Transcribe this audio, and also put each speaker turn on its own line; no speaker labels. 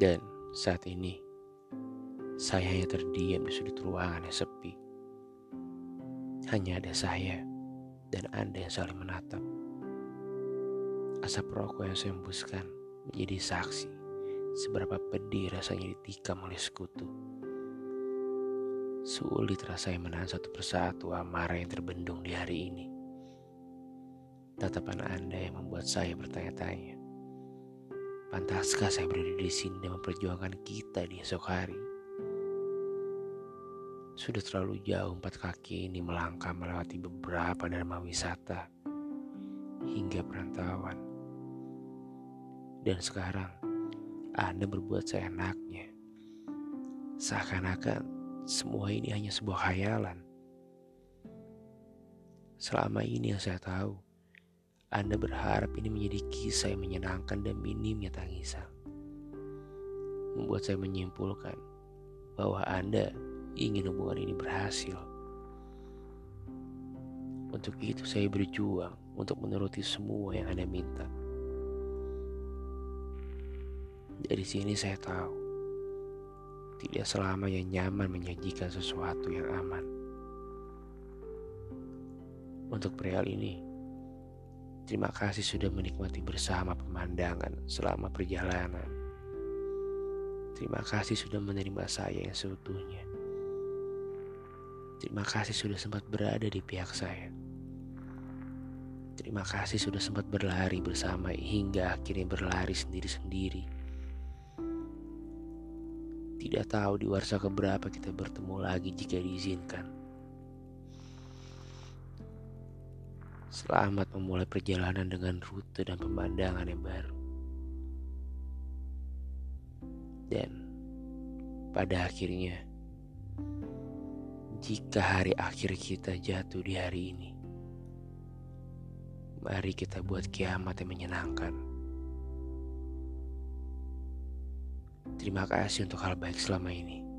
Dan saat ini, saya hanya terdiam di sudut ruangan yang sepi. Hanya ada saya dan Anda yang saling menatap. Asap rokok yang saya hembuskan menjadi saksi seberapa pedih rasanya ditikam oleh sekutu. Sulit rasanya menahan satu persatu amarah yang terbendung di hari ini. Tatapan Anda yang membuat saya bertanya-tanya. Pantaskah saya berada di sini dan memperjuangkan kita di esok hari? Sudah terlalu jauh empat kaki ini melangkah melewati beberapa dharma wisata hingga perantauan dan sekarang Anda berbuat seenaknya. Seakan-akan semua ini hanya sebuah khayalan. Selama ini yang saya tahu, Anda berharap ini menjadi kisah yang menyenangkan dan minimnya tangisan. Membuat saya menyimpulkan bahwa Anda ingin hubungan ini berhasil. Untuk itu saya berjuang untuk menuruti semua yang Anda minta. Dari sini saya tahu, tidak selamanya nyaman menyajikan sesuatu yang aman. Untuk perihal ini, terima kasih sudah menikmati bersama pemandangan selama perjalanan. Terima kasih sudah menerima saya yang seutuhnya. Terima kasih sudah sempat berada di pihak saya. Terima kasih sudah sempat berlari bersama hingga akhirnya berlari sendiri-sendiri. Tidak tahu di warsa keberapa kita bertemu lagi jika diizinkan. Selamat memulai perjalanan dengan rute dan pemandangan yang baru. Dan pada akhirnya, jika hari akhir kita jatuh di hari ini, mari kita buat kiamat yang menyenangkan. Terima kasih untuk hal baik selama ini.